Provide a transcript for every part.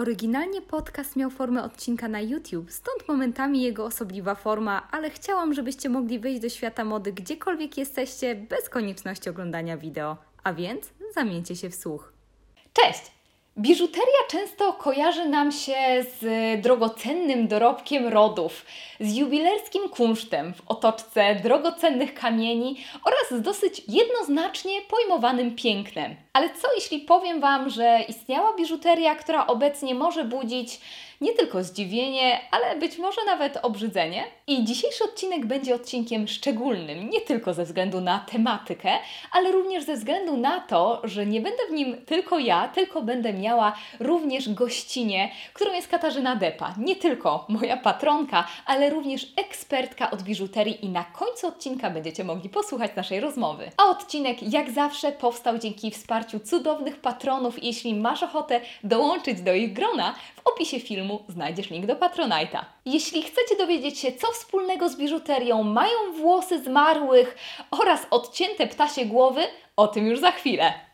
Oryginalnie podcast miał formę odcinka na YouTube, stąd momentami jego osobliwa forma, ale chciałam, żebyście mogli wyjść do świata mody gdziekolwiek jesteście, bez konieczności oglądania wideo. A więc zamieńcie się w słuch. Cześć! Biżuteria często kojarzy nam się z drogocennym dorobkiem rodów, z jubilerskim kunsztem w otoczce drogocennych kamieni oraz z dosyć jednoznacznie pojmowanym pięknem. Ale co jeśli powiem Wam, że istniała biżuteria, która obecnie może budzić nie tylko zdziwienie, ale być może nawet obrzydzenie. I dzisiejszy odcinek będzie odcinkiem szczególnym, nie tylko ze względu na tematykę, ale również ze względu na to, że nie będę w nim tylko ja, tylko będę miała również gościnie, którą jest Katarzyna Depa. Nie tylko moja patronka, ale również ekspertka od biżuterii i na końcu odcinka będziecie mogli posłuchać naszej rozmowy. A odcinek jak zawsze powstał dzięki wsparciu cudownych patronów jeśli masz ochotę dołączyć do ich grona, w opisie filmu znajdziesz link do Patronite'a. Jeśli chcecie dowiedzieć się, co wspólnego z biżuterią mają włosy zmarłych oraz odcięte ptasie głowy, o tym już za chwilę.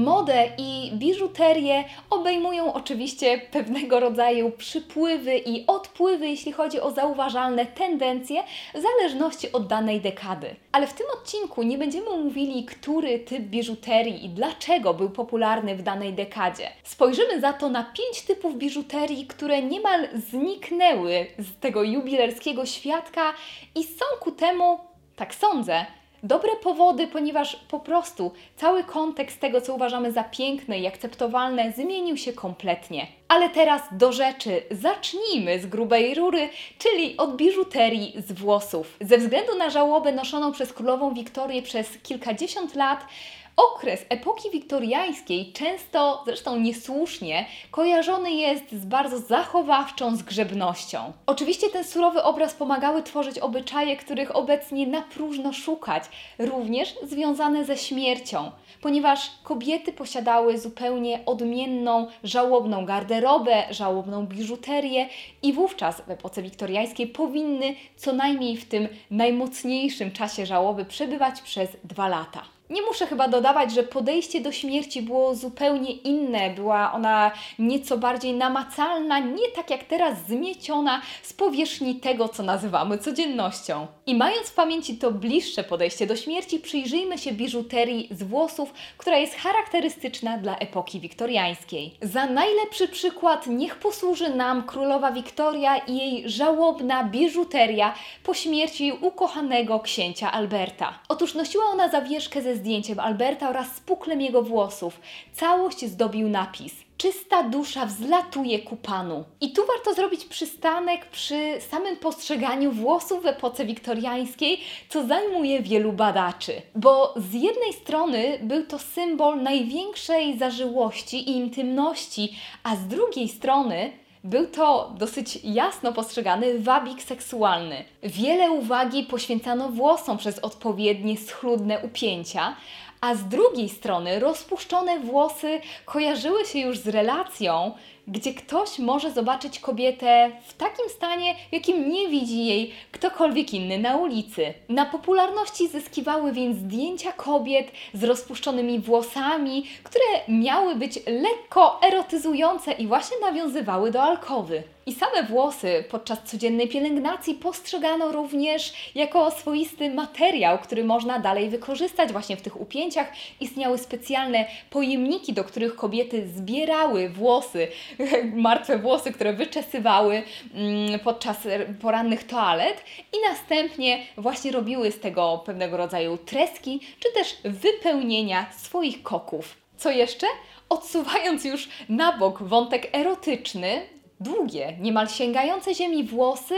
Modę i biżuterię obejmują oczywiście pewnego rodzaju przypływy i odpływy, jeśli chodzi o zauważalne tendencje, w zależności od danej dekady. Ale w tym odcinku nie będziemy mówili, który typ biżuterii i dlaczego był popularny w danej dekadzie. Spojrzymy za to na pięć typów biżuterii, które niemal zniknęły z tego jubilerskiego świadka i są ku temu, tak sądzę, dobre powody, ponieważ po prostu cały kontekst tego, co uważamy za piękne i akceptowalne, zmienił się kompletnie. Ale teraz do rzeczy. Zacznijmy z grubej rury, czyli od biżuterii z włosów. Ze względu na żałobę noszoną przez królową Wiktorię przez kilkadziesiąt lat, Okres epoki wiktoriańskiej często, zresztą niesłusznie, kojarzony jest z bardzo zachowawczą zgrzebnością. Oczywiście ten surowy obraz pomagały tworzyć obyczaje, których obecnie na próżno szukać, również związane ze śmiercią, ponieważ kobiety posiadały zupełnie odmienną, żałobną garderobę, żałobną biżuterię i wówczas w epoce wiktoriańskiej powinny co najmniej w tym najmocniejszym czasie żałoby przebywać przez dwa lata. Nie muszę chyba dodawać, że podejście do śmierci było zupełnie inne. Była ona nieco bardziej namacalna, nie tak jak teraz zmieciona z powierzchni tego, co nazywamy codziennością. I mając w pamięci to bliższe podejście do śmierci, przyjrzyjmy się biżuterii z włosów, która jest charakterystyczna dla epoki wiktoriańskiej. Za najlepszy przykład niech posłuży nam królowa Wiktoria i jej żałobna biżuteria po śmierci ukochanego księcia Alberta. Otóż nosiła ona zawieszkę ze zdjęciem Alberta oraz z puklem jego włosów. Całość zdobił napis czysta dusza wzlatuje ku Panu. I tu warto zrobić przystanek przy samym postrzeganiu włosów w epoce wiktoriańskiej, co zajmuje wielu badaczy. Bo z jednej strony był to symbol największej zażyłości i intymności, a z drugiej strony był to dosyć jasno postrzegany wabik seksualny. Wiele uwagi poświęcano włosom przez odpowiednie schludne upięcia, a z drugiej strony rozpuszczone włosy kojarzyły się już z relacją, gdzie ktoś może zobaczyć kobietę w takim stanie, jakim nie widzi jej ktokolwiek inny na ulicy. Na popularności zyskiwały więc zdjęcia kobiet z rozpuszczonymi włosami, które miały być lekko erotyzujące i właśnie nawiązywały do alkowy. I same włosy podczas codziennej pielęgnacji postrzegano również jako swoisty materiał, który można dalej wykorzystać właśnie w tych upięciach. Istniały specjalne pojemniki, do których kobiety zbierały włosy, martwe włosy, które wyczesywały mm, podczas porannych toalet i następnie właśnie robiły z tego pewnego rodzaju treski, czy też wypełnienia swoich koków. Co jeszcze? Odsuwając już na bok wątek erotyczny, długie, niemal sięgające ziemi włosy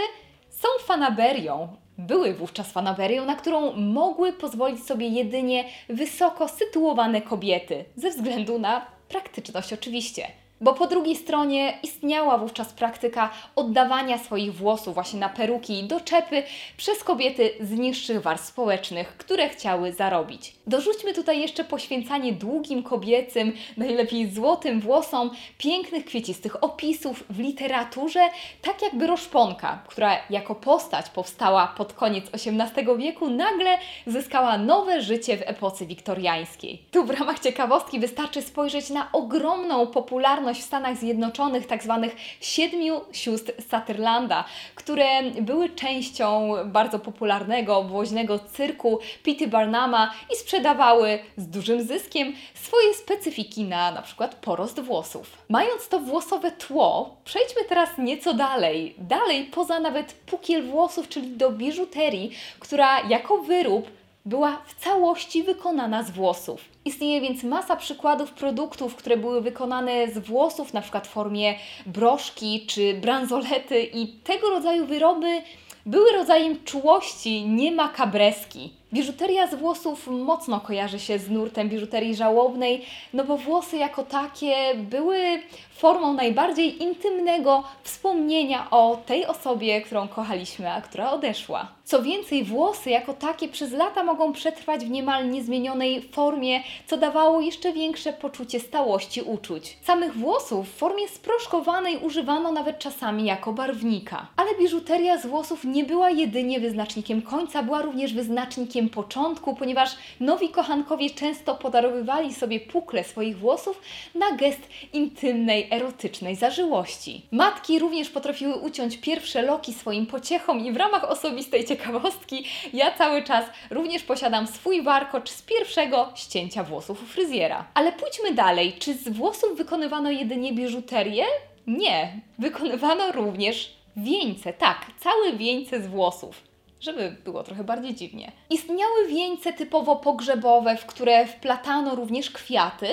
są fanaberią. Były wówczas fanaberią, na którą mogły pozwolić sobie jedynie wysoko sytuowane kobiety, ze względu na praktyczność oczywiście. Bo po drugiej stronie istniała wówczas praktyka oddawania swoich włosów właśnie na peruki i doczepy przez kobiety z niższych warstw społecznych, które chciały zarobić. Dorzućmy tutaj jeszcze poświęcanie długim kobiecym, najlepiej złotym włosom, pięknych kwiecistych opisów w literaturze, tak jakby Roszponka, która jako postać powstała pod koniec XVIII wieku, nagle zyskała nowe życie w epoce wiktoriańskiej. Tu w ramach ciekawostki wystarczy spojrzeć na ogromną popularność w Stanach Zjednoczonych tzw. Tak siedmiu sióstr Sutherlanda, które były częścią bardzo popularnego, obwoźnego cyrku Pitty Barnuma i sprzedawały z dużym zyskiem swoje specyfiki na przykład porost włosów. Mając to włosowe tło, przejdźmy teraz nieco dalej. Dalej poza nawet pukiel włosów, czyli do biżuterii, która jako wyrób była w całości wykonana z włosów. Istnieje więc masa przykładów produktów, które były wykonane z włosów, na przykład w formie broszki czy bransolety i tego rodzaju wyroby były rodzajem czułości, nie makabreski. Biżuteria z włosów mocno kojarzy się z nurtem biżuterii żałobnej, no bo włosy jako takie były formą najbardziej intymnego wspomnienia o tej osobie, którą kochaliśmy, a która odeszła. Co więcej, włosy jako takie przez lata mogą przetrwać w niemal niezmienionej formie, co dawało jeszcze większe poczucie stałości uczuć. Samych włosów w formie sproszkowanej używano nawet czasami jako barwnika. Ale biżuteria z włosów nie była jedynie wyznacznikiem końca, była również wyznacznikiem początku, ponieważ nowi kochankowie często podarowywali sobie pukle swoich włosów na gest intymnej, erotycznej zażyłości. Matki również potrafiły uciąć pierwsze loki swoim pociechom i w ramach osobistej ciekawostki ja cały czas również posiadam swój warkocz z pierwszego ścięcia włosów u fryzjera. Ale pójdźmy dalej. Czy z włosów wykonywano jedynie biżuterię? Nie. Wykonywano również wieńce. Tak, całe wieńce z włosów żeby było trochę bardziej dziwnie. Istniały wieńce typowo pogrzebowe, w które wplatano również kwiaty,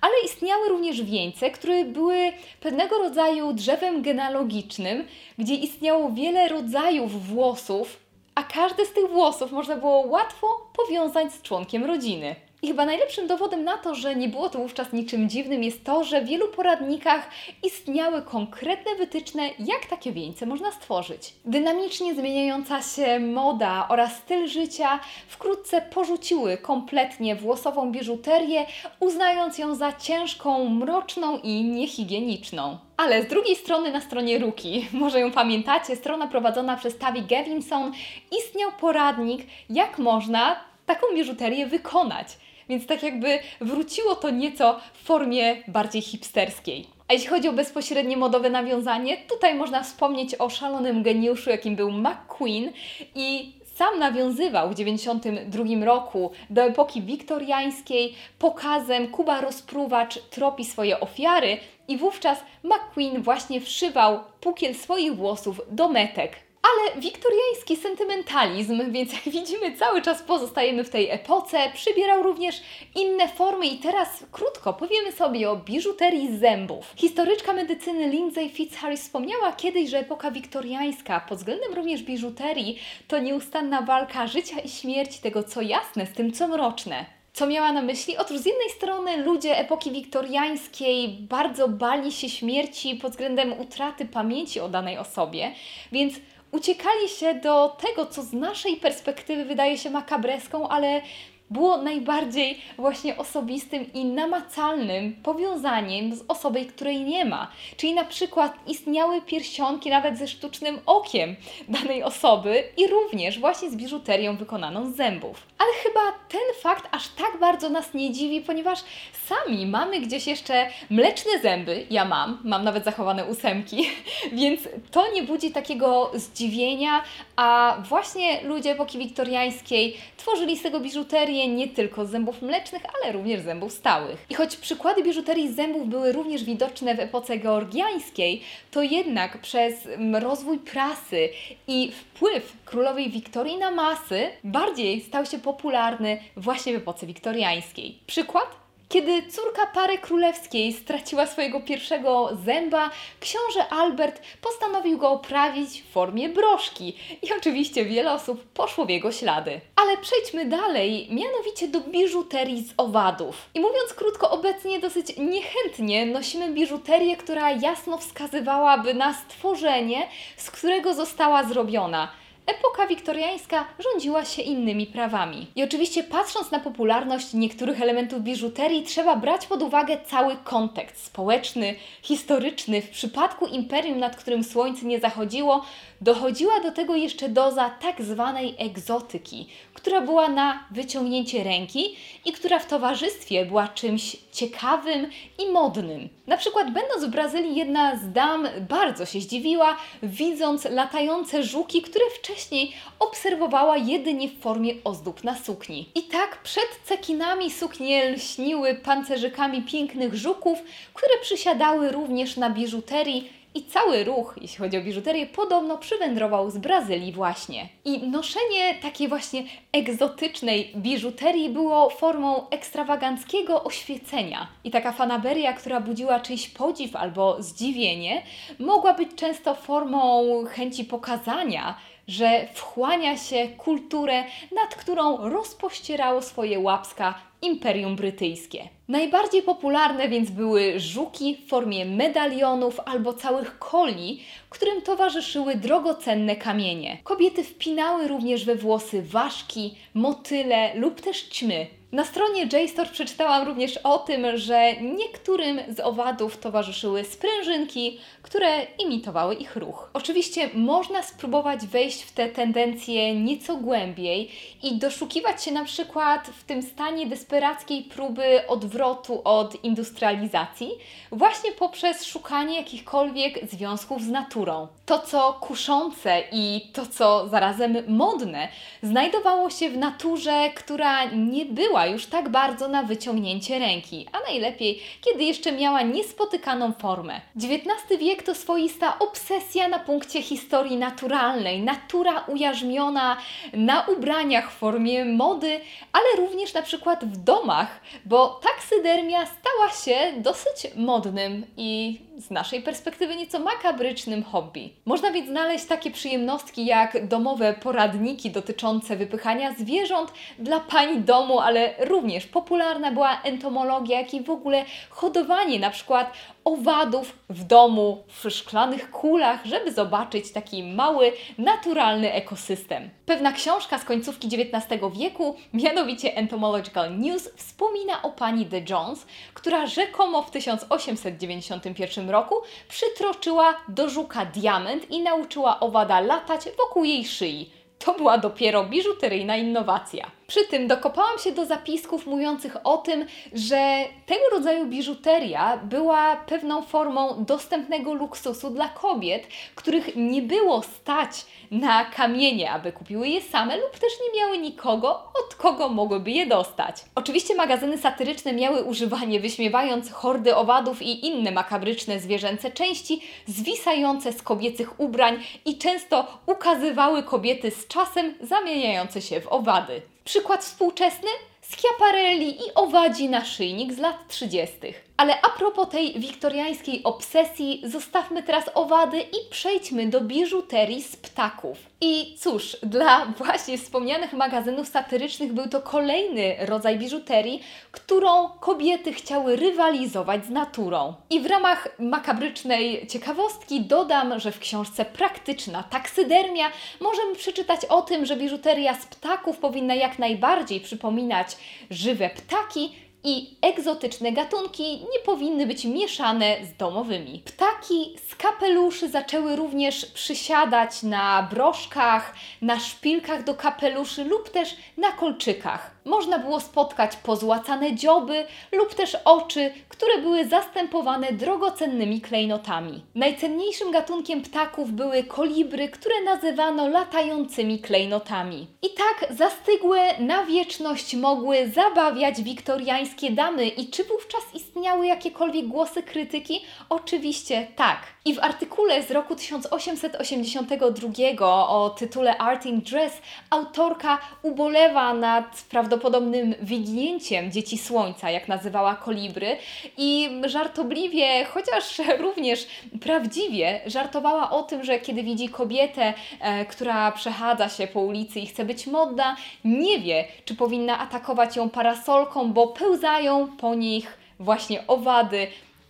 ale istniały również wieńce, które były pewnego rodzaju drzewem genealogicznym, gdzie istniało wiele rodzajów włosów, a każdy z tych włosów można było łatwo powiązać z członkiem rodziny. I chyba najlepszym dowodem na to, że nie było to wówczas niczym dziwnym, jest to, że w wielu poradnikach istniały konkretne wytyczne, jak takie wieńce można stworzyć. Dynamicznie zmieniająca się moda oraz styl życia wkrótce porzuciły kompletnie włosową biżuterię, uznając ją za ciężką, mroczną i niehigieniczną. Ale z drugiej strony, na stronie Ruki, może ją pamiętacie, strona prowadzona przez Tavi Gavinson, istniał poradnik, jak można taką biżuterię wykonać więc tak jakby wróciło to nieco w formie bardziej hipsterskiej. A jeśli chodzi o bezpośrednie modowe nawiązanie, tutaj można wspomnieć o szalonym geniuszu, jakim był McQueen i sam nawiązywał w 1992 roku do epoki wiktoriańskiej pokazem Kuba Rozpruwacz tropi swoje ofiary i wówczas McQueen właśnie wszywał pukiel swoich włosów do metek ale wiktoriański sentymentalizm, więc jak widzimy, cały czas pozostajemy w tej epoce, przybierał również inne formy i teraz krótko powiemy sobie o biżuterii zębów. Historyczka medycyny Lindsay Fitzharris wspomniała kiedyś, że epoka wiktoriańska pod względem również biżuterii to nieustanna walka życia i śmierci, tego co jasne z tym co mroczne. Co miała na myśli? Otóż z jednej strony ludzie epoki wiktoriańskiej bardzo bali się śmierci pod względem utraty pamięci o danej osobie, więc uciekali się do tego, co z naszej perspektywy wydaje się makabreską, ale było najbardziej właśnie osobistym i namacalnym powiązaniem z osobą, której nie ma. Czyli na przykład istniały pierścionki nawet ze sztucznym okiem danej osoby i również właśnie z biżuterią wykonaną z zębów. Ale chyba ten fakt aż tak bardzo nas nie dziwi, ponieważ sami mamy gdzieś jeszcze mleczne zęby. Ja mam, mam nawet zachowane ósemki, więc to nie budzi takiego zdziwienia, a właśnie ludzie epoki wiktoriańskiej tworzyli z tego biżuterię nie tylko zębów mlecznych, ale również zębów stałych. I choć przykłady biżuterii zębów były również widoczne w epoce georgiańskiej, to jednak przez rozwój prasy i wpływ królowej Wiktorii na masy bardziej stał się popularny właśnie w epoce wiktoriańskiej. Przykład? Kiedy córka pary królewskiej straciła swojego pierwszego zęba, książę Albert postanowił go oprawić w formie broszki i oczywiście wiele osób poszło w jego ślady. Ale przejdźmy dalej, mianowicie do biżuterii z owadów. I mówiąc krótko, obecnie dosyć niechętnie nosimy biżuterię, która jasno wskazywałaby na stworzenie, z którego została zrobiona epoka wiktoriańska rządziła się innymi prawami. I oczywiście patrząc na popularność niektórych elementów biżuterii, trzeba brać pod uwagę cały kontekst społeczny, historyczny. W przypadku imperium, nad którym słońce nie zachodziło, dochodziła do tego jeszcze doza tak zwanej egzotyki, która była na wyciągnięcie ręki i która w towarzystwie była czymś ciekawym i modnym. Na przykład, będąc w Brazylii, jedna z dam bardzo się zdziwiła, widząc latające żuki, które wcześniej obserwowała jedynie w formie ozdób na sukni. I tak przed cekinami suknie lśniły pancerzykami pięknych żuków, które przysiadały również na biżuterii i cały ruch, jeśli chodzi o biżuterię, podobno przywędrował z Brazylii właśnie. I noszenie takiej właśnie egzotycznej biżuterii było formą ekstrawaganckiego oświecenia. I taka fanaberia, która budziła czyjś podziw albo zdziwienie, mogła być często formą chęci pokazania, że wchłania się kulturę, nad którą rozpościerało swoje łapska Imperium Brytyjskie. Najbardziej popularne więc były żuki w formie medalionów albo całych koli, którym towarzyszyły drogocenne kamienie. Kobiety wpinały również we włosy ważki, motyle lub też ćmy, na stronie JSTOR przeczytałam również o tym, że niektórym z owadów towarzyszyły sprężynki, które imitowały ich ruch. Oczywiście można spróbować wejść w te tendencje nieco głębiej i doszukiwać się na przykład w tym stanie desperackiej próby odwrotu od industrializacji, właśnie poprzez szukanie jakichkolwiek związków z naturą. To, co kuszące i to, co zarazem modne, znajdowało się w naturze, która nie była już tak bardzo na wyciągnięcie ręki, a najlepiej, kiedy jeszcze miała niespotykaną formę. XIX wiek to swoista obsesja na punkcie historii naturalnej, natura ujarzmiona na ubraniach w formie mody, ale również na przykład w domach, bo taksydermia stała się dosyć modnym i z naszej perspektywy nieco makabrycznym hobby. Można więc znaleźć takie przyjemnostki jak domowe poradniki dotyczące wypychania zwierząt dla pani domu, ale również popularna była entomologia, jak i w ogóle hodowanie na przykład owadów w domu, w szklanych kulach, żeby zobaczyć taki mały, naturalny ekosystem. Pewna książka z końcówki XIX wieku, mianowicie Entomological News, wspomina o pani de Jones, która rzekomo w 1891 roku przytroczyła do żuka diament i nauczyła owada latać wokół jej szyi. To była dopiero biżuteryjna innowacja. Przy tym dokopałam się do zapisków mówiących o tym, że tego rodzaju biżuteria była pewną formą dostępnego luksusu dla kobiet, których nie było stać na kamienie, aby kupiły je same lub też nie miały nikogo, od kogo mogłyby je dostać. Oczywiście magazyny satyryczne miały używanie, wyśmiewając hordy owadów i inne makabryczne zwierzęce części zwisające z kobiecych ubrań i często ukazywały kobiety z czasem zamieniające się w owady. Przykład współczesny? Schiaparelli i owadzi naszyjnik z lat 30. Ale a propos tej wiktoriańskiej obsesji, zostawmy teraz owady i przejdźmy do biżuterii z ptaków. I cóż, dla właśnie wspomnianych magazynów satyrycznych był to kolejny rodzaj biżuterii, którą kobiety chciały rywalizować z naturą. I w ramach makabrycznej ciekawostki dodam, że w książce Praktyczna taksydermia możemy przeczytać o tym, że biżuteria z ptaków powinna jak najbardziej przypominać żywe ptaki, i egzotyczne gatunki nie powinny być mieszane z domowymi. Ptaki z kapeluszy zaczęły również przysiadać na broszkach, na szpilkach do kapeluszy lub też na kolczykach. Można było spotkać pozłacane dzioby lub też oczy, które były zastępowane drogocennymi klejnotami. Najcenniejszym gatunkiem ptaków były kolibry, które nazywano latającymi klejnotami. I tak zastygłe na wieczność mogły zabawiać wiktoriańskie wiktoriańskie damy i czy wówczas istniały jakiekolwiek głosy krytyki? Oczywiście tak. I w artykule z roku 1882 o tytule Art in Dress autorka ubolewa nad prawdopodobnym wyginięciem dzieci słońca, jak nazywała kolibry, i żartobliwie, chociaż również prawdziwie, żartowała o tym, że kiedy widzi kobietę, e, która przechadza się po ulicy i chce być modna, nie wie, czy powinna atakować ją parasolką, bo pełzają po nich właśnie owady,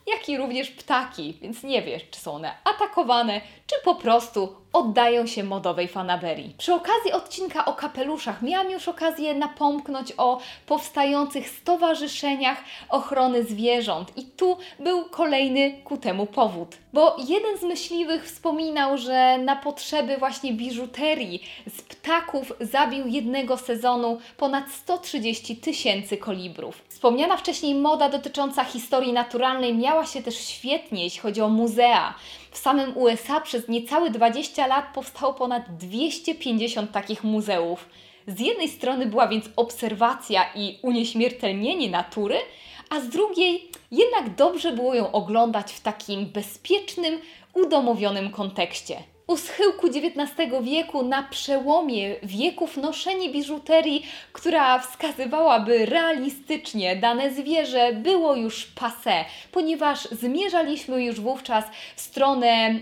jak i również ptaki, więc nie wiesz, czy są one atakowane, czy po prostu oddają się modowej fanaberii. Przy okazji odcinka o kapeluszach miałam już okazję napomknąć o powstających stowarzyszeniach ochrony zwierząt i tu był kolejny ku temu powód. Bo jeden z myśliwych wspominał, że na potrzeby właśnie biżuterii z ptaków zabił jednego sezonu ponad 130 tysięcy kolibrów. Wspomniana wcześniej moda dotycząca historii naturalnej miała się też świetnie, jeśli chodzi o muzea. W samym USA przez niecałe 20 lat powstało ponad 250 takich muzeów. Z jednej strony była więc obserwacja i unieśmiertelnienie natury, a z drugiej jednak dobrze było ją oglądać w takim bezpiecznym, udomowionym kontekście. U schyłku XIX wieku, na przełomie wieków, noszenie biżuterii, która wskazywałaby realistycznie dane zwierzę, było już passé, ponieważ zmierzaliśmy już wówczas w stronę mm,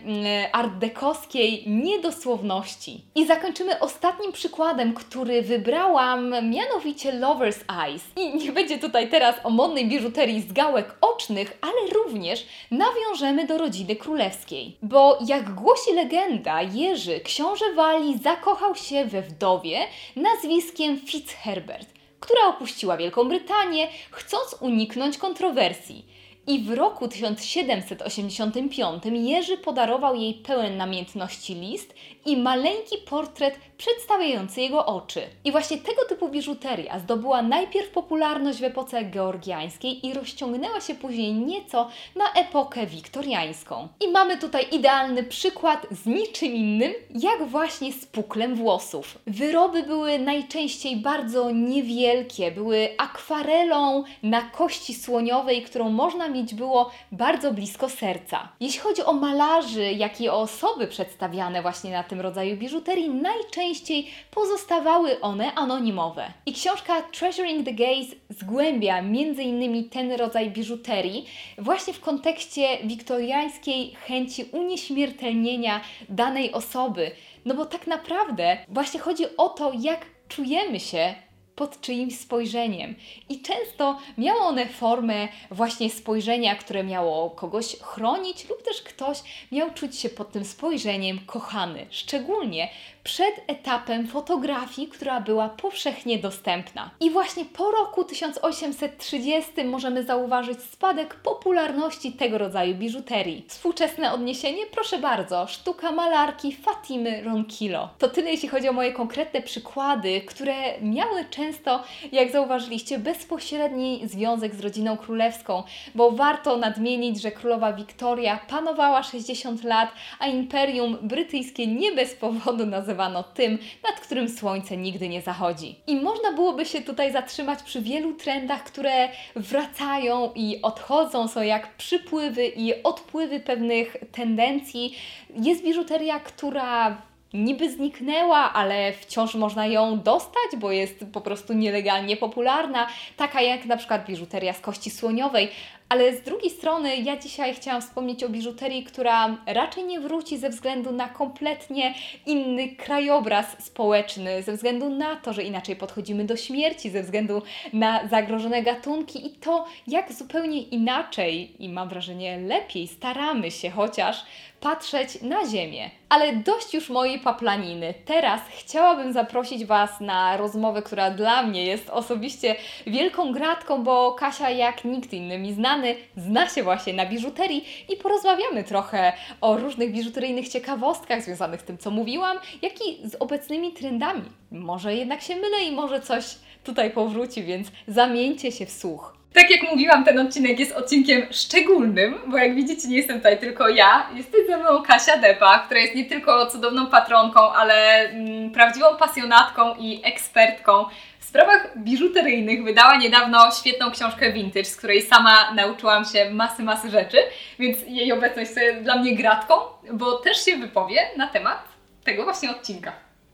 art-dekowskiej niedosłowności. I zakończymy ostatnim przykładem, który wybrałam, mianowicie Lover's Eyes. I nie będzie tutaj teraz o modnej biżuterii z gałek ocznych, ale również nawiążemy do rodziny królewskiej. Bo jak głosi legenda, Jerzy, książę Walii, zakochał się we wdowie nazwiskiem Fitzherbert, która opuściła Wielką Brytanię, chcąc uniknąć kontrowersji. I w roku 1785 Jerzy podarował jej pełen namiętności list i maleńki portret przedstawiający jego oczy. I właśnie tego typu biżuteria zdobyła najpierw popularność w epoce georgiańskiej i rozciągnęła się później nieco na epokę wiktoriańską. I mamy tutaj idealny przykład z niczym innym, jak właśnie z puklem włosów. Wyroby były najczęściej bardzo niewielkie, były akwarelą na kości słoniowej, którą można mieć było bardzo blisko serca. Jeśli chodzi o malarzy, jak i o osoby przedstawiane właśnie na tym rodzaju biżuterii, najczęściej pozostawały one anonimowe. I książka Treasuring the Gaze zgłębia m.in. ten rodzaj biżuterii właśnie w kontekście wiktoriańskiej chęci unieśmiertelnienia danej osoby. No bo tak naprawdę właśnie chodzi o to, jak czujemy się pod czyimś spojrzeniem. I często miało one formę właśnie spojrzenia, które miało kogoś chronić, lub też ktoś miał czuć się pod tym spojrzeniem kochany. Szczególnie przed etapem fotografii, która była powszechnie dostępna. I właśnie po roku 1830 możemy zauważyć spadek popularności tego rodzaju biżuterii. Współczesne odniesienie? Proszę bardzo, sztuka malarki Fatimy Ronquillo. To tyle jeśli chodzi o moje konkretne przykłady, które miały często, jak zauważyliście, bezpośredni związek z rodziną królewską, bo warto nadmienić, że królowa Wiktoria panowała 60 lat, a imperium brytyjskie nie bez powodu nazywa nazywano tym, nad którym słońce nigdy nie zachodzi. I można byłoby się tutaj zatrzymać przy wielu trendach, które wracają i odchodzą, są jak przypływy i odpływy pewnych tendencji. Jest biżuteria, która niby zniknęła, ale wciąż można ją dostać, bo jest po prostu nielegalnie popularna, taka jak na przykład biżuteria z kości słoniowej, ale z drugiej strony, ja dzisiaj chciałam wspomnieć o biżuterii, która raczej nie wróci ze względu na kompletnie inny krajobraz społeczny, ze względu na to, że inaczej podchodzimy do śmierci, ze względu na zagrożone gatunki i to, jak zupełnie inaczej i mam wrażenie lepiej staramy się chociaż patrzeć na Ziemię. Ale dość już mojej paplaniny. Teraz chciałabym zaprosić Was na rozmowę, która dla mnie jest osobiście wielką gratką, bo Kasia jak nikt inny mi znany zna się właśnie na biżuterii i porozmawiamy trochę o różnych biżuteryjnych ciekawostkach związanych z tym, co mówiłam, jak i z obecnymi trendami. Może jednak się mylę i może coś tutaj powróci, więc zamieńcie się w słuch. Tak jak mówiłam, ten odcinek jest odcinkiem szczególnym, bo jak widzicie, nie jestem tutaj tylko ja. Jest tutaj ze mną Kasia Depa, która jest nie tylko cudowną patronką, ale mm, prawdziwą pasjonatką i ekspertką w sprawach biżuteryjnych. Wydała niedawno świetną książkę Vintage, z której sama nauczyłam się masy, masy rzeczy, więc jej obecność jest dla mnie gratką, bo też się wypowie na temat tego właśnie odcinka.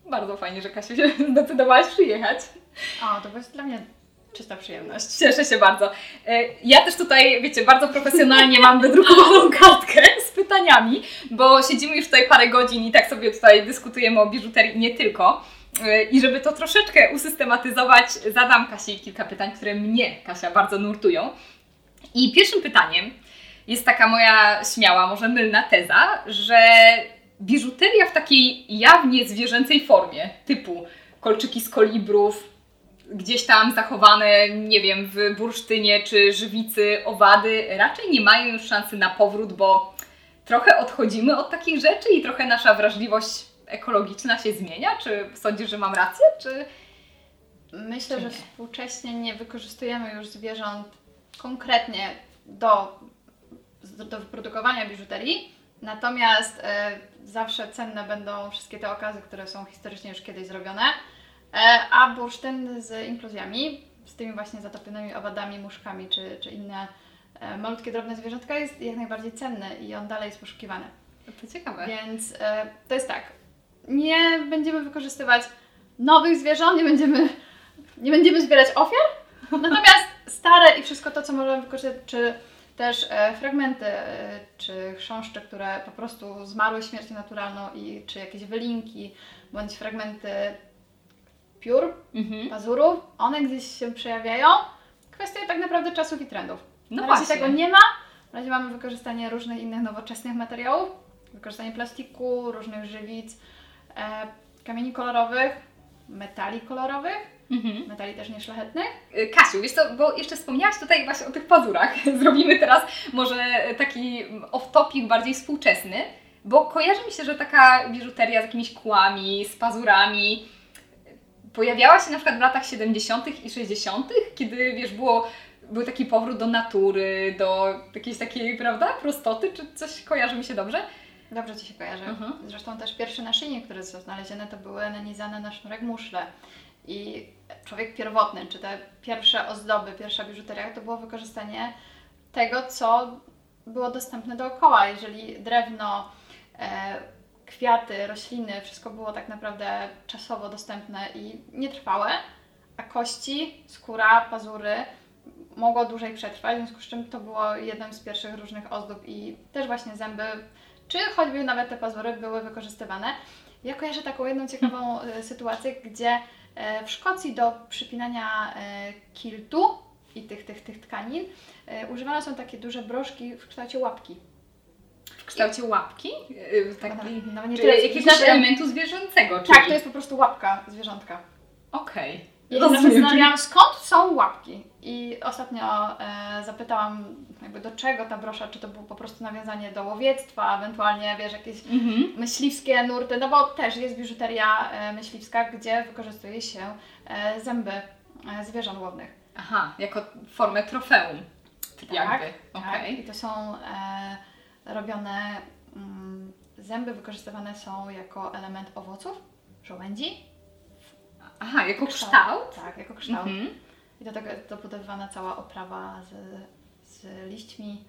Bardzo fajnie, że Kasia się zdecydowałaś przyjechać. O, to jest dla mnie czysta przyjemność. Cieszę się bardzo. E, ja też tutaj, wiecie, bardzo profesjonalnie mam wydrukowaną kartkę z pytaniami, bo siedzimy już tutaj parę godzin i tak sobie tutaj dyskutujemy o biżuterii nie tylko. E, I żeby to troszeczkę usystematyzować, zadam Kasi kilka pytań, które mnie, Kasia, bardzo nurtują. I pierwszym pytaniem jest taka moja śmiała, może mylna teza, że biżuteria w takiej jawnie zwierzęcej formie, typu kolczyki z kolibrów, gdzieś tam zachowane, nie wiem, w bursztynie czy żywicy owady, raczej nie mają już szansy na powrót, bo trochę odchodzimy od takich rzeczy i trochę nasza wrażliwość ekologiczna się zmienia. Czy sądzisz, że mam rację, czy... Myślę, że współcześnie nie wykorzystujemy już zwierząt konkretnie do, do wyprodukowania biżuterii, natomiast e, zawsze cenne będą wszystkie te okazy, które są historycznie już kiedyś zrobione. E, a bursztyn z inkluzjami, z tymi właśnie zatopionymi owadami, muszkami czy, czy inne e, malutkie, drobne zwierzątka jest jak najbardziej cenny i on dalej jest poszukiwany. To ciekawe. Więc e, to jest tak, nie będziemy wykorzystywać nowych zwierząt, nie będziemy, nie będziemy zbierać ofiar, natomiast stare i wszystko to, co możemy wykorzystać, czy też e, fragmenty, e, czy chrząszcze, które po prostu zmarły śmiercią naturalną i czy jakieś wylinki, bądź fragmenty piór, mhm. pazurów, one gdzieś się przejawiają. Kwestia tak naprawdę czasów i trendów. No na razie właśnie. tego nie ma. Na razie mamy wykorzystanie różnych innych nowoczesnych materiałów, wykorzystanie plastiku, różnych żywic, e, kamieni kolorowych, metali kolorowych, mhm. metali też nieszlachetnych. Y, Kasiu, wiesz co, bo jeszcze wspomniałaś tutaj właśnie o tych pazurach. Zrobimy teraz może taki off-topic bardziej współczesny, bo kojarzy mi się, że taka biżuteria z jakimiś kłami, z pazurami, pojawiała się na przykład w latach 70. i 60., kiedy wiesz, było, był taki powrót do natury, do jakiejś takiej, prawda, prostoty, czy coś kojarzy mi się dobrze? Dobrze Ci się kojarzy. Mhm. Zresztą też pierwsze naszyjnie, które są znalezione, to były nanizane na sznurek muszle. I człowiek pierwotny, czy te pierwsze ozdoby, pierwsza biżuteria, to było wykorzystanie tego, co było dostępne dookoła. Jeżeli drewno, e, kwiaty, rośliny, wszystko było tak naprawdę czasowo dostępne i nietrwałe, a kości, skóra, pazury mogło dłużej przetrwać, w związku z czym to było jednym z pierwszych różnych ozdób i też właśnie zęby, czy choćby nawet te pazury były wykorzystywane. Ja kojarzę taką jedną ciekawą e, sytuację, gdzie e, w Szkocji do przypinania e, kiltu i tych, tych, tych tkanin używane są takie duże broszki w kształcie łapki w kształcie łapki? Y, taki, no, nie tyle, jakiegoś elementu zwierzęcego. Czyli... Tak, to jest po prostu łapka zwierzątka. Okej. Okay. Ja się zastanawiałam, skąd są łapki. I ostatnio e, zapytałam, jakby do czego ta brosza, czy to było po prostu nawiązanie do łowiectwa, ewentualnie, wiesz, jakieś mhm. myśliwskie nurty, no bo też jest biżuteria e, myśliwska, gdzie wykorzystuje się e, zęby e, zwierząt łownych. Aha, jako formę trofeum. Tak, jakby. Tak. Okay. I to są e, robione, mm, zęby wykorzystywane są jako element owoców, żołędzi. Aha, jako kształt? kształt? Tak, jako kształt. Mhm. I do tego jest dobudowywana cała oprawa z, z liśćmi,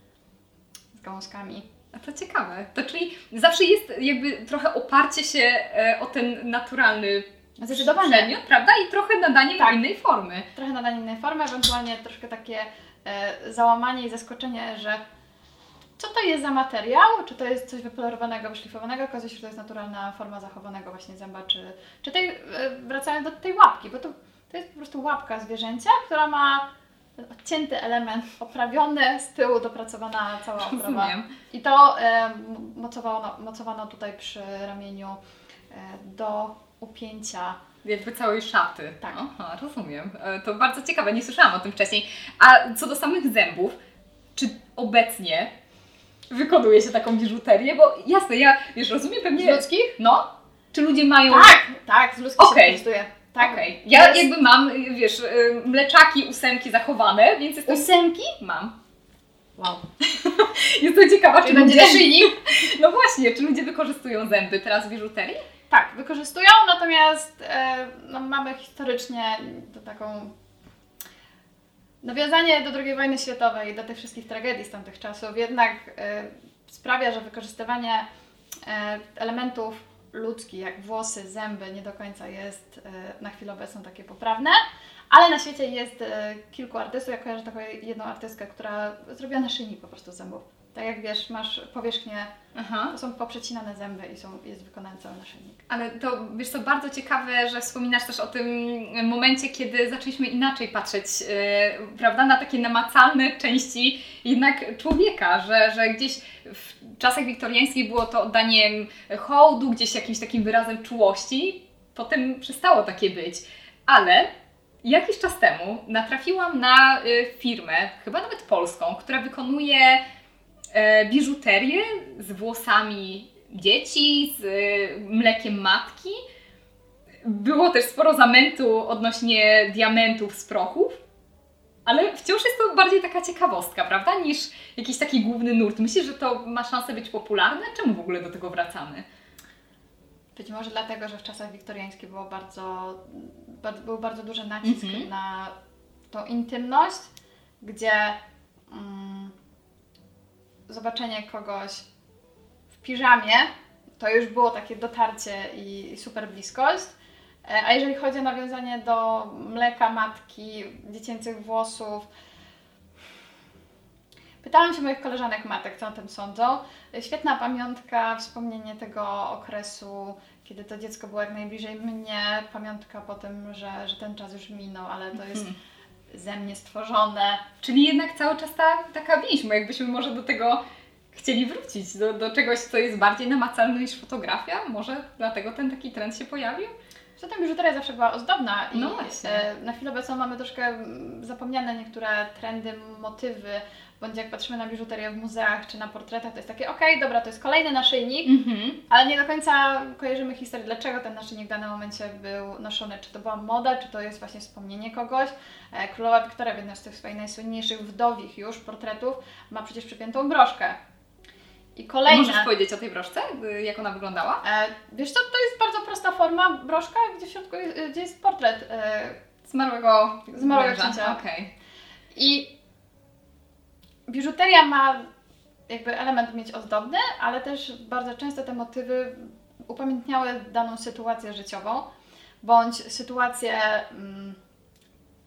z gałązkami. A to ciekawe. To czyli zawsze jest jakby trochę oparcie się e, o ten naturalny Zdecydowanie. przedmiot, prawda? I trochę nadanie tak. innej formy. Trochę nadanie innej formy, ewentualnie troszkę takie e, załamanie i zaskoczenie, że co to jest za materiał? Czy to jest coś wypolerowanego, wyszlifowanego? Okazuje się, że to jest naturalna forma zachowanego właśnie zęba, czy, czy tej, e, wracając do tej łapki, bo to, to jest po prostu łapka zwierzęcia, która ma odcięty element oprawiony, z tyłu dopracowana cała oprawa. Rozumiem. I to e, mocowano, mocowano tutaj przy ramieniu e, do upięcia jakby całej szaty. Tak. Aha, rozumiem. E, to bardzo ciekawe, nie słyszałam o tym wcześniej. A co do samych zębów, czy obecnie wykonuje się taką biżuterię, bo jasne, ja wiesz, rozumiem pewnie... Z ludzkich? No. Czy ludzie mają... Tak, tak, z ludzkich okay. się wykorzystuje. Tak. Okej. Ja Jest- jakby mam, wiesz, y, mleczaki, ósemki zachowane, więc jestem... Ósemki? Mam. Wow. Jestem ciekawa, czy Czy będzie ludzie... No właśnie, czy ludzie wykorzystują zęby teraz w biżuterii? Tak, wykorzystują, natomiast e, no, mamy historycznie to taką nawiązanie do II wojny światowej, do tych wszystkich tragedii z tamtych czasów jednak e, sprawia, że wykorzystywanie e, elementów ludzkich, jak włosy, zęby, nie do końca jest e, na chwilę obecną takie poprawne. Ale na świecie jest e, kilku artystów. Ja kojarzę taką jedną artystkę, która zrobiła naszyjnik po prostu zębów. Tak jak wiesz, masz powierzchnię, Aha. to są poprzecinane zęby i są, jest wykonany cały naszyjnik. Ale to wiesz co, bardzo ciekawe, że wspominasz też o tym momencie, kiedy zaczęliśmy inaczej patrzeć, yy, prawda, na takie namacalne części jednak człowieka, że, że gdzieś w czasach wiktoriańskich było to oddaniem hołdu, gdzieś jakimś takim wyrazem czułości. Potem przestało takie być. Ale jakiś czas temu natrafiłam na y, firmę, chyba nawet polską, która wykonuje e, biżuterię z włosami dzieci, z e, mlekiem matki. Było też sporo zamętu odnośnie diamentów z prochów, ale wciąż jest to bardziej taka ciekawostka, prawda, niż jakiś taki główny nurt. Myślisz, że to ma szansę być popularne? Czemu w ogóle do tego wracamy? Być może dlatego, że w czasach wiktoriańskich było bardzo, bardzo, był bardzo duży nacisk Mhm. na tą intymność, gdzie mm, zobaczenie kogoś w piżamie to już było takie dotarcie i, super bliskość. E, A jeżeli chodzi o nawiązanie do mleka matki, dziecięcych włosów, pytałam się moich koleżanek matek, co o tym sądzą. Świetna pamiątka, wspomnienie tego okresu, kiedy to dziecko było jak najbliżej mnie, pamiątka po tym, że, że ten czas już minął, ale to jest Mhm. Ze mnie stworzone. Czyli jednak cały czas ta, taka więź, jakbyśmy może do tego chcieli wrócić, do, do czegoś, co jest bardziej namacalne niż fotografia, może dlatego ten taki trend się pojawił? Poza tym biżuteria zawsze była ozdobna i No właśnie. e, na chwilę obecną mamy troszkę mm, zapomniane niektóre trendy, motywy, bądź jak patrzymy na biżuterię w muzeach czy na portretach, to jest takie, okej, dobra, to jest kolejny naszyjnik, Mhm. ale nie do końca kojarzymy historię, dlaczego ten naszyjnik w danym momencie był noszony. Czy to była moda, czy to jest właśnie wspomnienie kogoś. E, Królowa Wiktoria w jednym z tych swoich najsłynniejszych wdowich już portretów ma przecież przypiętą broszkę. I kolejne... Możesz powiedzieć o tej broszce, y, jak ona wyglądała? E, wiesz co, to jest bardzo prosta forma, broszka, gdzie w środku jest, gdzie jest portret. E, Zmarłego Zmarłego księcia. Okej. I biżuteria ma jakby element mieć ozdobny, ale też bardzo często te motywy upamiętniały daną sytuację życiową, bądź sytuację mm,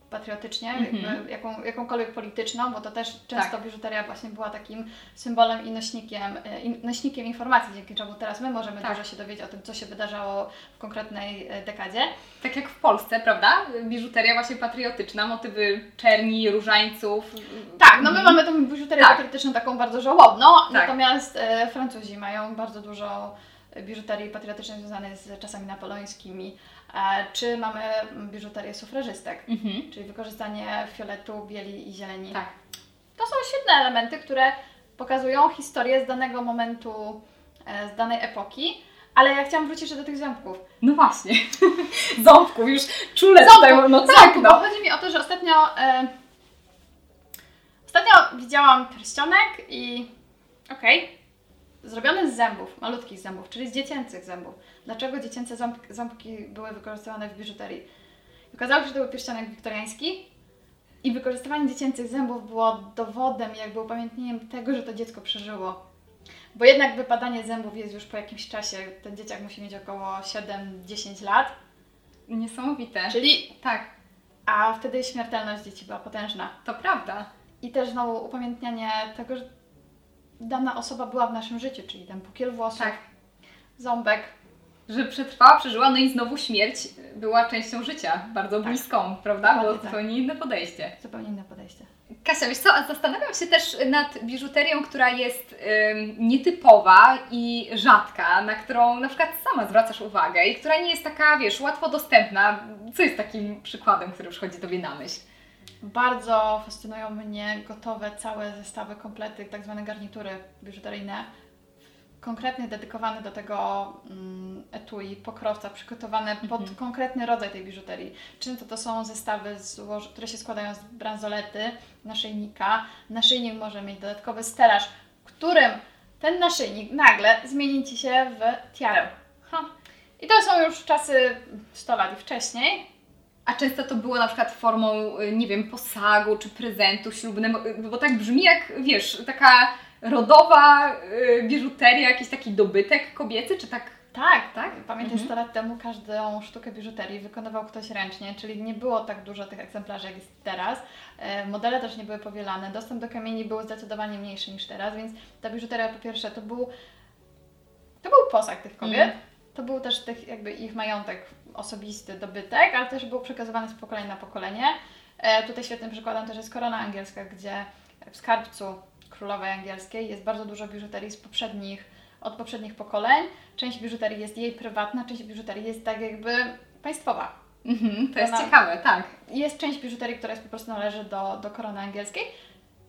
patriotycznie, Mhm. jakby jaką, jakąkolwiek polityczną, bo to też często Tak. biżuteria właśnie była takim symbolem i nośnikiem, e, i nośnikiem informacji, dzięki czemu teraz my możemy Tak. dużo się dowiedzieć o tym, co się wydarzało w konkretnej e, dekadzie. Tak jak w Polsce, prawda? Biżuteria właśnie patriotyczna, motywy czerni, różańców. Tak, no my Mhm. mamy tą biżuterię Tak. patriotyczną taką bardzo żałobną, Tak. natomiast e, Francuzi mają bardzo dużo biżuterii patriotycznej związanej z czasami napoleońskimi, czy mamy biżuterię sufrażystek, Mhm. czyli wykorzystanie fioletu, bieli i zieleni. Tak. To są świetne elementy, które pokazują historię z danego momentu, e, z danej epoki, ale ja chciałam wrócić jeszcze do tych ząbków. No właśnie. Ząbków już czule Ząbków, no tak, Ząbków, bo no. chodzi mi o to, że ostatnio e, ostatnio widziałam pierścionek i okej, zrobiony z zębów, malutkich zębów, czyli z dziecięcych zębów. Dlaczego dziecięce ząb, ząbki były wykorzystywane w biżuterii? Okazało się, że to był pierścionek wiktoriański i wykorzystywanie dziecięcych zębów było dowodem, jakby upamiętnieniem tego, że to dziecko przeżyło. Bo jednak wypadanie zębów jest już po jakimś czasie, ten dzieciak musi mieć około 7-10 lat, Niesamowite. czyli Tak, a wtedy śmiertelność dzieci była potężna. to prawda. I też znowu upamiętnianie tego, że dana osoba była w naszym życiu, czyli ten pukiel włosów, Tak. ząbek. Że przetrwała, przeżyła, no i znowu śmierć była częścią życia, bardzo bliską, prawda? Było Dokładnie tak. zupełnie inne podejście. Zupełnie inne podejście. Kasia, wiesz co, a zastanawiam się też nad biżuterią, która jest ym, nietypowa i rzadka, na którą na przykład sama zwracasz uwagę i która nie jest taka, wiesz, łatwo dostępna. Co jest takim przykładem, który przychodzi Tobie na myśl? Bardzo fascynują mnie gotowe całe zestawy, komplety, tak zwane garnitury biżuteryjne konkretnie dedykowany do tego mm, etui, pokrowca, przygotowane pod konkretny rodzaj tej biżuterii. Często to są zestawy, które się składają z bransolety, naszyjnika. Naszyjnik może mieć dodatkowy stelaż, którym ten naszyjnik nagle zmieni Ci się w tiarę. Ha. I to są już czasy 100 lat i wcześniej. A często to było na przykład formą, y, nie wiem, posagu czy prezentu ślubnego, y, bo tak brzmi jak, wiesz, taka rodowa y, biżuteria, jakiś taki dobytek kobiecy, czy tak? Tak, Tak? Pamiętaj, Mhm. 100 lat temu każdą sztukę biżuterii wykonywał ktoś ręcznie, czyli nie było tak dużo tych egzemplarzy, jak jest teraz. E, Modele też nie były powielane, dostęp do kamieni był zdecydowanie mniejszy niż teraz, więc ta biżuteria po pierwsze to był, to był posag tych kobiet, Mhm. to był też tych, jakby ich majątek osobisty, dobytek, ale też był przekazywany z pokolenia na pokolenie. E, tutaj świetnym przykładem też jest korona angielska, gdzie w skarbcu królowej angielskiej jest bardzo dużo biżuterii z poprzednich, od poprzednich pokoleń. Część biżuterii jest jej prywatna, część biżuterii jest tak jakby państwowa. Mhm, to jest Ona- ciekawe, tak. Jest część biżuterii, która jest po prostu należy do, do korony angielskiej.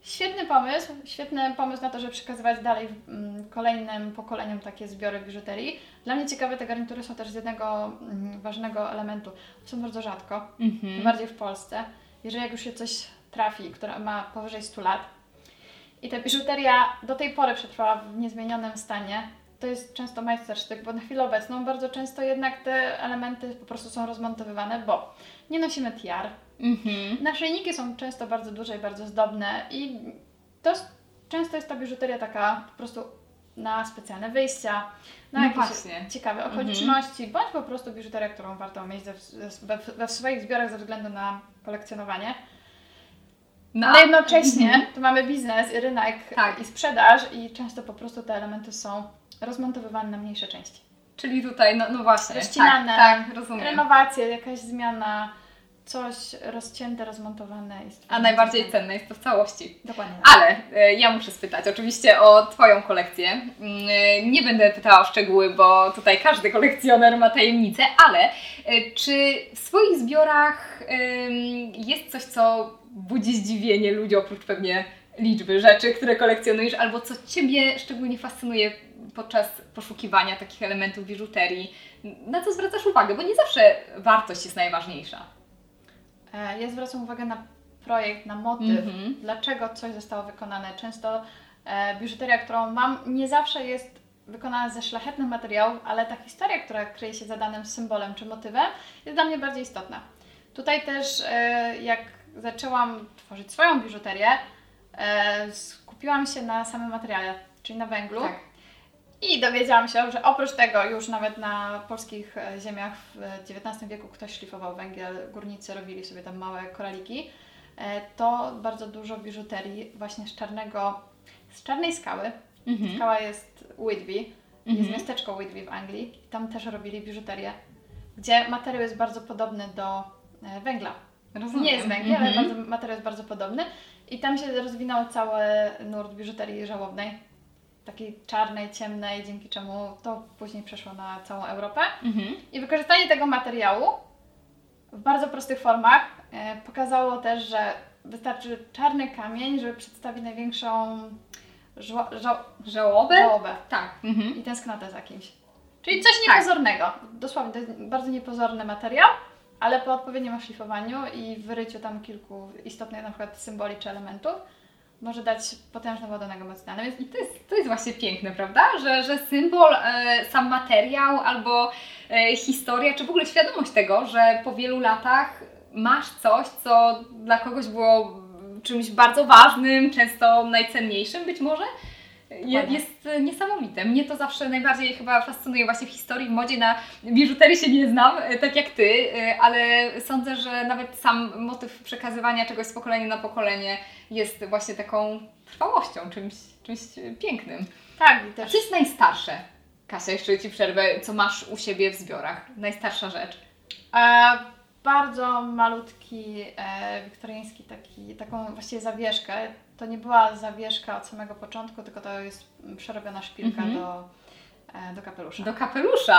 Świetny pomysł, świetny pomysł na to, żeby przekazywać dalej mm, kolejnym pokoleniom takie zbiory biżuterii. Dla mnie ciekawe te garnitury są też z jednego mm, ważnego elementu. Są bardzo rzadko, Mhm. bardziej w Polsce. Jeżeli jak już się coś trafi, która ma powyżej 100 lat i ta biżuteria do tej pory przetrwała w niezmienionym stanie, to jest często majstersztyk, bo na chwilę obecną bardzo często jednak te elementy po prostu są rozmontowywane, bo nie nosimy tiar, Mhm. Naszyjniki są często bardzo duże i bardzo zdobne i to często jest ta biżuteria taka po prostu na specjalne wyjścia, na No jakieś właśnie. ciekawe okoliczności, bądź po prostu biżuteria, którą warto mieć ze, we, we swoich zbiorach ze względu na kolekcjonowanie. No, Ale jednocześnie tu mamy biznes i rynek Tak. i sprzedaż i często po prostu te elementy są rozmontowywane na mniejsze części. Czyli tutaj, no, no właśnie. Rozcinane, Tak, tak rozumiem. Renowacje, jakaś zmiana, coś rozcięte, rozmontowane. I A najbardziej cenne jest to w całości. Dokładnie. Ale e, ja muszę spytać oczywiście o Twoją kolekcję. Mm, e, Nie będę pytała o szczegóły, bo tutaj każdy kolekcjoner ma tajemnicę, ale e, czy w swoich zbiorach jest coś, co budzi zdziwienie ludzi, oprócz pewnie liczby rzeczy, które kolekcjonujesz, albo co Ciebie szczególnie fascynuje podczas poszukiwania takich elementów biżuterii? Na co zwracasz uwagę? Bo nie zawsze wartość jest najważniejsza. E, Ja zwracam uwagę na projekt, na motyw, Mhm. dlaczego coś zostało wykonane. Często e, biżuteria, którą mam, nie zawsze jest wykonana ze szlachetnych materiałów, ale ta historia, która kryje się za danym symbolem czy motywem, jest dla mnie bardziej istotna. Tutaj też, e, jak zaczęłam tworzyć swoją biżuterię, e, skupiłam się na samym materiale, czyli na węglu. Tak. I dowiedziałam się, że oprócz tego już nawet na polskich e, ziemiach w XIX wieku ktoś szlifował węgiel, górnicy robili sobie tam małe koraliki, e, to bardzo dużo biżuterii właśnie z czarnego, z czarnej skały. Mhm. Skała jest Whitby, jest Mhm. miasteczko Whitby w Anglii. Tam też robili biżuterię, gdzie materiał jest bardzo podobny do e, węgla. Rozumiem. Nie jest węgiel, ale Mhm. bardzo, materiał jest bardzo podobny. I tam się rozwinął cały nurt biżuterii żałobnej, takiej czarnej, ciemnej, dzięki czemu to później przeszło na całą Europę. Mhm. I wykorzystanie tego materiału w bardzo prostych formach e, pokazało też, że wystarczy czarny kamień, żeby przedstawić największą żło- ża- Żałobę? żałobę Tak. Mhm. i tęsknotę za kimś. Czyli coś Tak. niepozornego. Dosłownie, to jest bardzo niepozorny materiał, ale po odpowiednim oszlifowaniu i wyryciu tam kilku istotnych na przykład symboli czy elementów może dać potężny ładunek emocjonalny. Więc I to jest, to jest właśnie piękne, prawda? Że, że symbol, e, sam materiał albo e, historia, czy w ogóle świadomość tego, że po wielu latach masz coś, co dla kogoś było czymś bardzo ważnym, często najcenniejszym być może, je, jest niesamowite. Mnie to zawsze najbardziej chyba fascynuje właśnie w historii, w modzie na biżuterii się nie znam, e, tak jak Ty, e, ale sądzę, że nawet sam motyw przekazywania czegoś z pokolenia na pokolenie jest właśnie taką trwałością, czymś, czymś pięknym. tak, i A też co jest najstarsze? Kasia, jeszcze Ci przerwę, co masz u siebie w zbiorach? Najstarsza rzecz. E, bardzo malutki, e, wiktoriański taki, taką właściwie zawieszkę. To nie była zawieszka od samego początku, tylko to jest przerobiona szpilka Mhm. do, e, do kapelusza. Do kapelusza.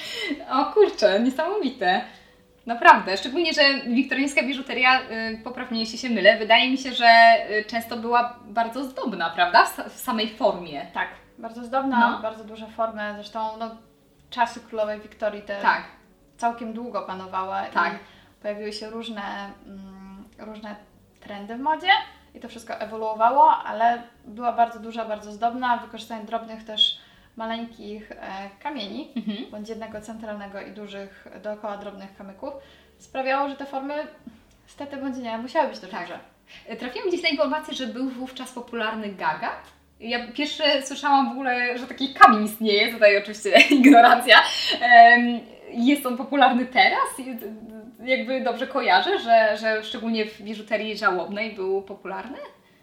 O kurczę, niesamowite. Naprawdę, szczególnie, że wiktoriańska biżuteria, y, popraw mnie jeśli się mylę, wydaje mi się, że y, często była bardzo zdobna, prawda? W samej formie. Tak, bardzo zdobna, No. bardzo duże formy. Zresztą no, czasy królowej Wiktorii te Tak. całkiem długo panowały Tak. i pojawiły się różne, mm, różne trendy w modzie i to wszystko ewoluowało, ale była bardzo duża, bardzo zdobna, wykorzystanie drobnych też maleńkich e, kamieni, Mhm. bądź jednego centralnego i dużych dookoła drobnych kamyków, sprawiało, że te formy stety bądź nie musiały być też Tak. duże. Trafiłam gdzieś na informację, że był wówczas popularny gaga. Ja pierwsze słyszałam w ogóle, że taki kamień istnieje, tutaj oczywiście ignorancja. Jest on popularny teraz? Jakby dobrze kojarzę, że, że szczególnie w biżuterii żałobnej był popularny?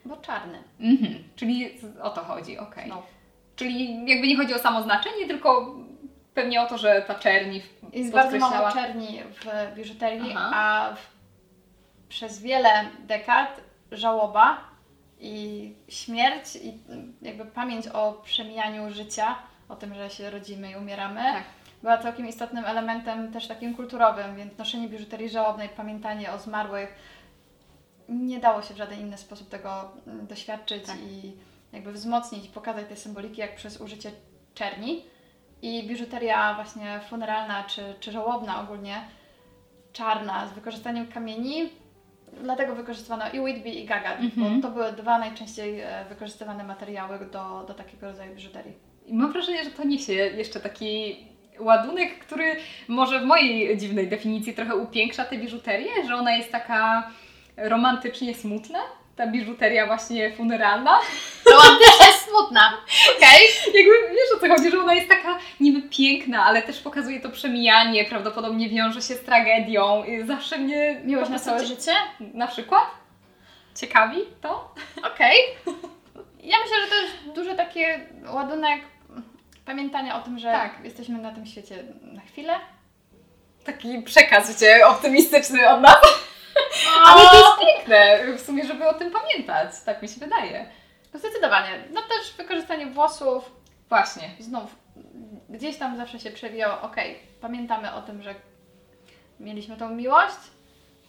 Bo czarny. Mhm. Czyli o to chodzi, okej. No. Czyli jakby nie chodzi o samo znaczenie, tylko pewnie o to, że ta czerni Jest bardzo mało czerni w biżuterii, Aha. a w, przez wiele dekad żałoba i śmierć i jakby pamięć o przemijaniu życia, o tym, że się rodzimy i umieramy, Tak. Była całkiem istotnym elementem też takim kulturowym, więc noszenie biżuterii żałobnej, pamiętanie o zmarłych, nie dało się w żaden inny sposób tego mm, doświadczyć Tak. i jakby wzmocnić pokazać te symboliki jak przez użycie czerni. I biżuteria właśnie funeralna czy, czy żałobna ogólnie, czarna, z wykorzystaniem kamieni, dlatego wykorzystywano i Whitby i Gaga, Mhm. bo to były dwa najczęściej e, wykorzystywane materiały do, do takiego rodzaju biżuterii. I mam wrażenie, że to niesie jeszcze taki ładunek, który może w mojej dziwnej definicji trochę upiększa tę biżuterię, że ona jest taka romantycznie smutna. Ta biżuteria właśnie funeralna. Romantycznie smutna! Okej. Jakby wiesz o co chodzi, że ona jest taka niby piękna, ale też pokazuje to przemijanie, prawdopodobnie wiąże się z tragedią. Zawsze mnie... Miłość na całe cie- życie? Na przykład? Ciekawi to? Okej. Ja myślę, że to jest duży taki ładunek pamiętania o tym, że Tak. jesteśmy na tym świecie na chwilę. Taki przekaz, wiecie, optymistyczny od nas. Ale to jest piękne w sumie, żeby o tym pamiętać. Tak mi się wydaje. Zdecydowanie. No też wykorzystanie włosów, Właśnie. znów gdzieś tam zawsze się przewijało, okej, pamiętamy o tym, że mieliśmy tą miłość,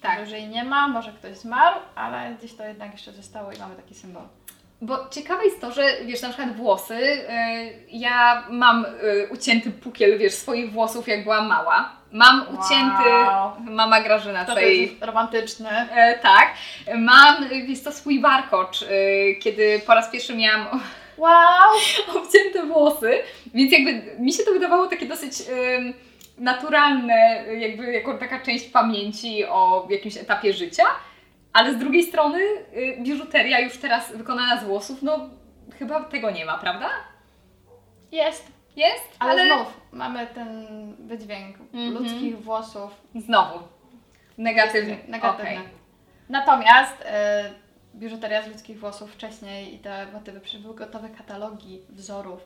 Tak. że jej nie ma, może ktoś zmarł, ale gdzieś to jednak jeszcze zostało i mamy taki symbol. Bo ciekawe jest to, że wiesz, na przykład włosy, y, ja mam y, ucięty pukiel, wiesz, swoich włosów jak byłam mała. Mam Wow. ucięty, mama Grażyna To tutaj, jest romantyczny. e, tak. Mam, jest to swój warkocz, y, kiedy po raz pierwszy miałam Wow! obcięte włosy, więc jakby mi się to wydawało takie dosyć naturalne, jakby jako taka część pamięci o jakimś etapie życia, ale z drugiej strony y, biżuteria już teraz wykonana z włosów, no chyba tego nie ma, prawda? Jest. Jest, Ale, ale, znów mamy ten wydźwięk Mhm. ludzkich włosów znowu negatywny. negatywny. Okej. Natomiast e, biżuteria z ludzkich włosów wcześniej i te motywy, były gotowe katalogi wzorów,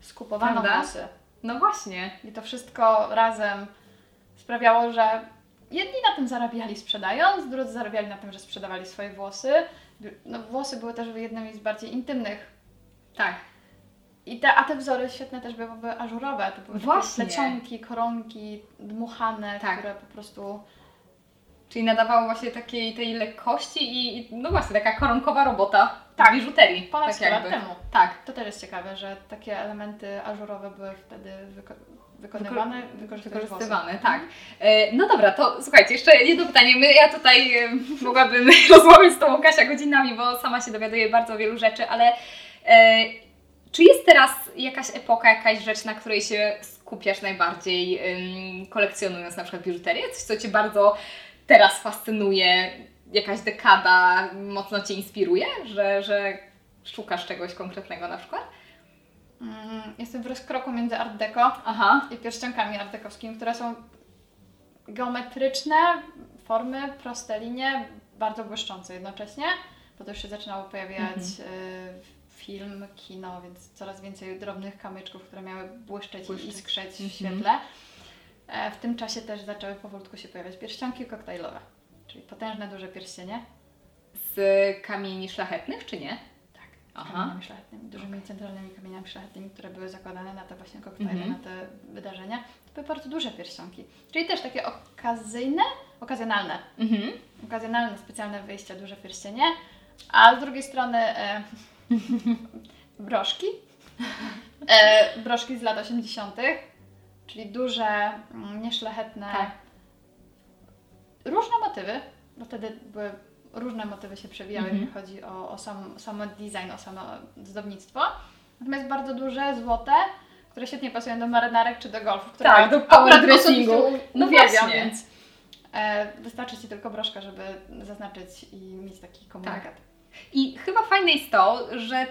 skupowano Prawda? włosy. No właśnie. I to wszystko razem sprawiało, że jedni na tym zarabiali sprzedając, drudzy zarabiali na tym, że sprzedawali swoje włosy. No, włosy były też jednymi z bardziej intymnych. Tak. I te, a te wzory świetne też były, ażurowe. To były Właśnie. plecionki, koronki dmuchane, Tak. które po prostu... Czyli nadawało właśnie takiej tej lekkości i, i no właśnie taka koronkowa robota Tak. w biżuterii. Ponad tak 100 lat temu. Tak. To też jest ciekawe, że takie elementy ażurowe były wtedy wykonywane, wykorzystywane. Wykorzystywane, tak. E, No dobra, to słuchajcie, jeszcze jedno pytanie. My, ja tutaj e, mogłabym rozmawiać z Tobą, Kasia, godzinami, bo sama się dowiaduję bardzo wielu rzeczy, ale e, czy jest teraz jakaś epoka, jakaś rzecz, na której się skupiasz najbardziej, kolekcjonując na przykład biżuterię? Coś, co Cię bardzo teraz fascynuje? Jakaś dekada mocno Cię inspiruje, że, że szukasz czegoś konkretnego na przykład? Mm, Jestem w rozkroku między art deco Aha, i pierścionkami art dekowskimi, które są geometryczne, formy, proste linie, bardzo błyszczące jednocześnie, bo to już się zaczynało pojawiać Mhm. y, film, kino, więc coraz więcej drobnych kamyczków, które miały błyszczeć, Błyszczeć. i iskrzyć Mhm. w świetle. E, W tym czasie też zaczęły powolutku się pojawiać pierścionki koktajlowe, czyli potężne, duże pierścienie. z kamieni szlachetnych, czy nie? Kamieniami szlachetnymi, dużymi centralnymi kamieniami szlachetnymi, które były zakładane na te właśnie koktajle, Mhm. na te wydarzenia. To były bardzo duże pierścionki, czyli też takie okazyjne, okazjonalne, Mhm. okazjonalne specjalne wyjścia, duże pierścienie, a z drugiej strony e, broszki, E, broszki z lat 80., czyli duże, mm, nieszlachetne, Tak. różne motywy, bo wtedy były różne motywy się przewijały, Mhm. jeśli chodzi o, o sam, samo design, o samo zdobnictwo. Natomiast bardzo duże, złote, które świetnie pasują do marynarek czy do golfu, które Tak, do power dressingu. No uwielbiam, więc e, wystarczy Ci tylko broszka, żeby zaznaczyć i mieć taki komunikat. I chyba fajne jest to, że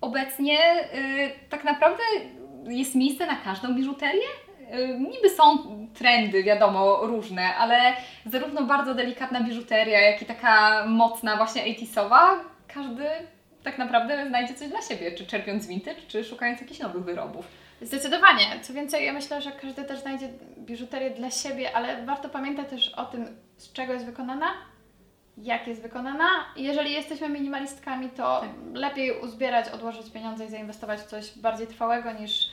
obecnie y, tak naprawdę jest miejsce na każdą biżuterię. Niby są trendy, wiadomo, różne, ale zarówno bardzo delikatna biżuteria, jak i taka mocna, właśnie 80sowa, każdy tak naprawdę znajdzie coś dla siebie, czy czerpiąc vintage, czy szukając jakichś nowych wyrobów. Zdecydowanie. Co więcej, ja myślę, że każdy też znajdzie biżuterię dla siebie, ale warto pamiętać też o tym, z czego jest wykonana, jak jest wykonana. Jeżeli jesteśmy minimalistkami, to lepiej uzbierać, odłożyć pieniądze i zainwestować w coś bardziej trwałego niż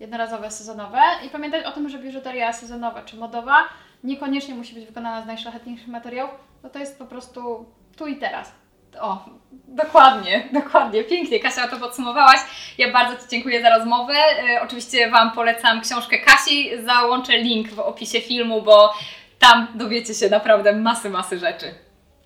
jednorazowe, sezonowe. I pamiętać o tym, że biżuteria sezonowa czy modowa niekoniecznie musi być wykonana z najszlachetniejszych materiałów, bo to jest po prostu tu i teraz. O, dokładnie, dokładnie. Pięknie, Kasia, to podsumowałaś. Ja bardzo Ci dziękuję za rozmowę. E, oczywiście Wam polecam książkę Kasi. Załączę link w opisie filmu, bo tam dowiecie się naprawdę masy, masy rzeczy.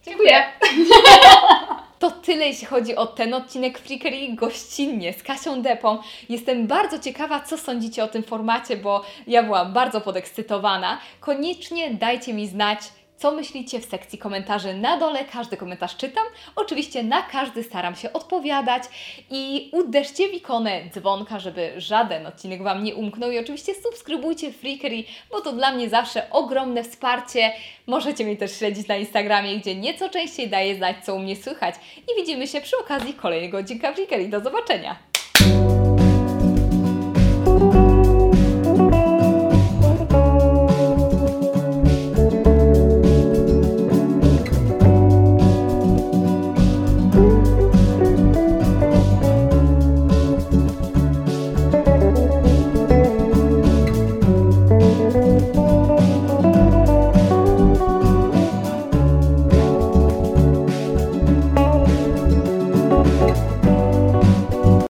Dziękuję. To tyle, jeśli chodzi o ten odcinek Freakery gościnnie z Kasią Depą. Jestem bardzo ciekawa, co sądzicie o tym formacie, bo ja byłam bardzo podekscytowana. Koniecznie dajcie mi znać, co myślicie w sekcji komentarzy na dole. Każdy komentarz czytam. Oczywiście na każdy staram się odpowiadać. I uderzcie w ikonę dzwonka, żeby żaden odcinek Wam nie umknął. I oczywiście subskrybujcie Freakery, bo to dla mnie zawsze ogromne wsparcie. Możecie mnie też śledzić na Instagramie, gdzie nieco częściej daję znać, co u mnie słychać. I widzimy się przy okazji kolejnego odcinka Freakery. Do zobaczenia!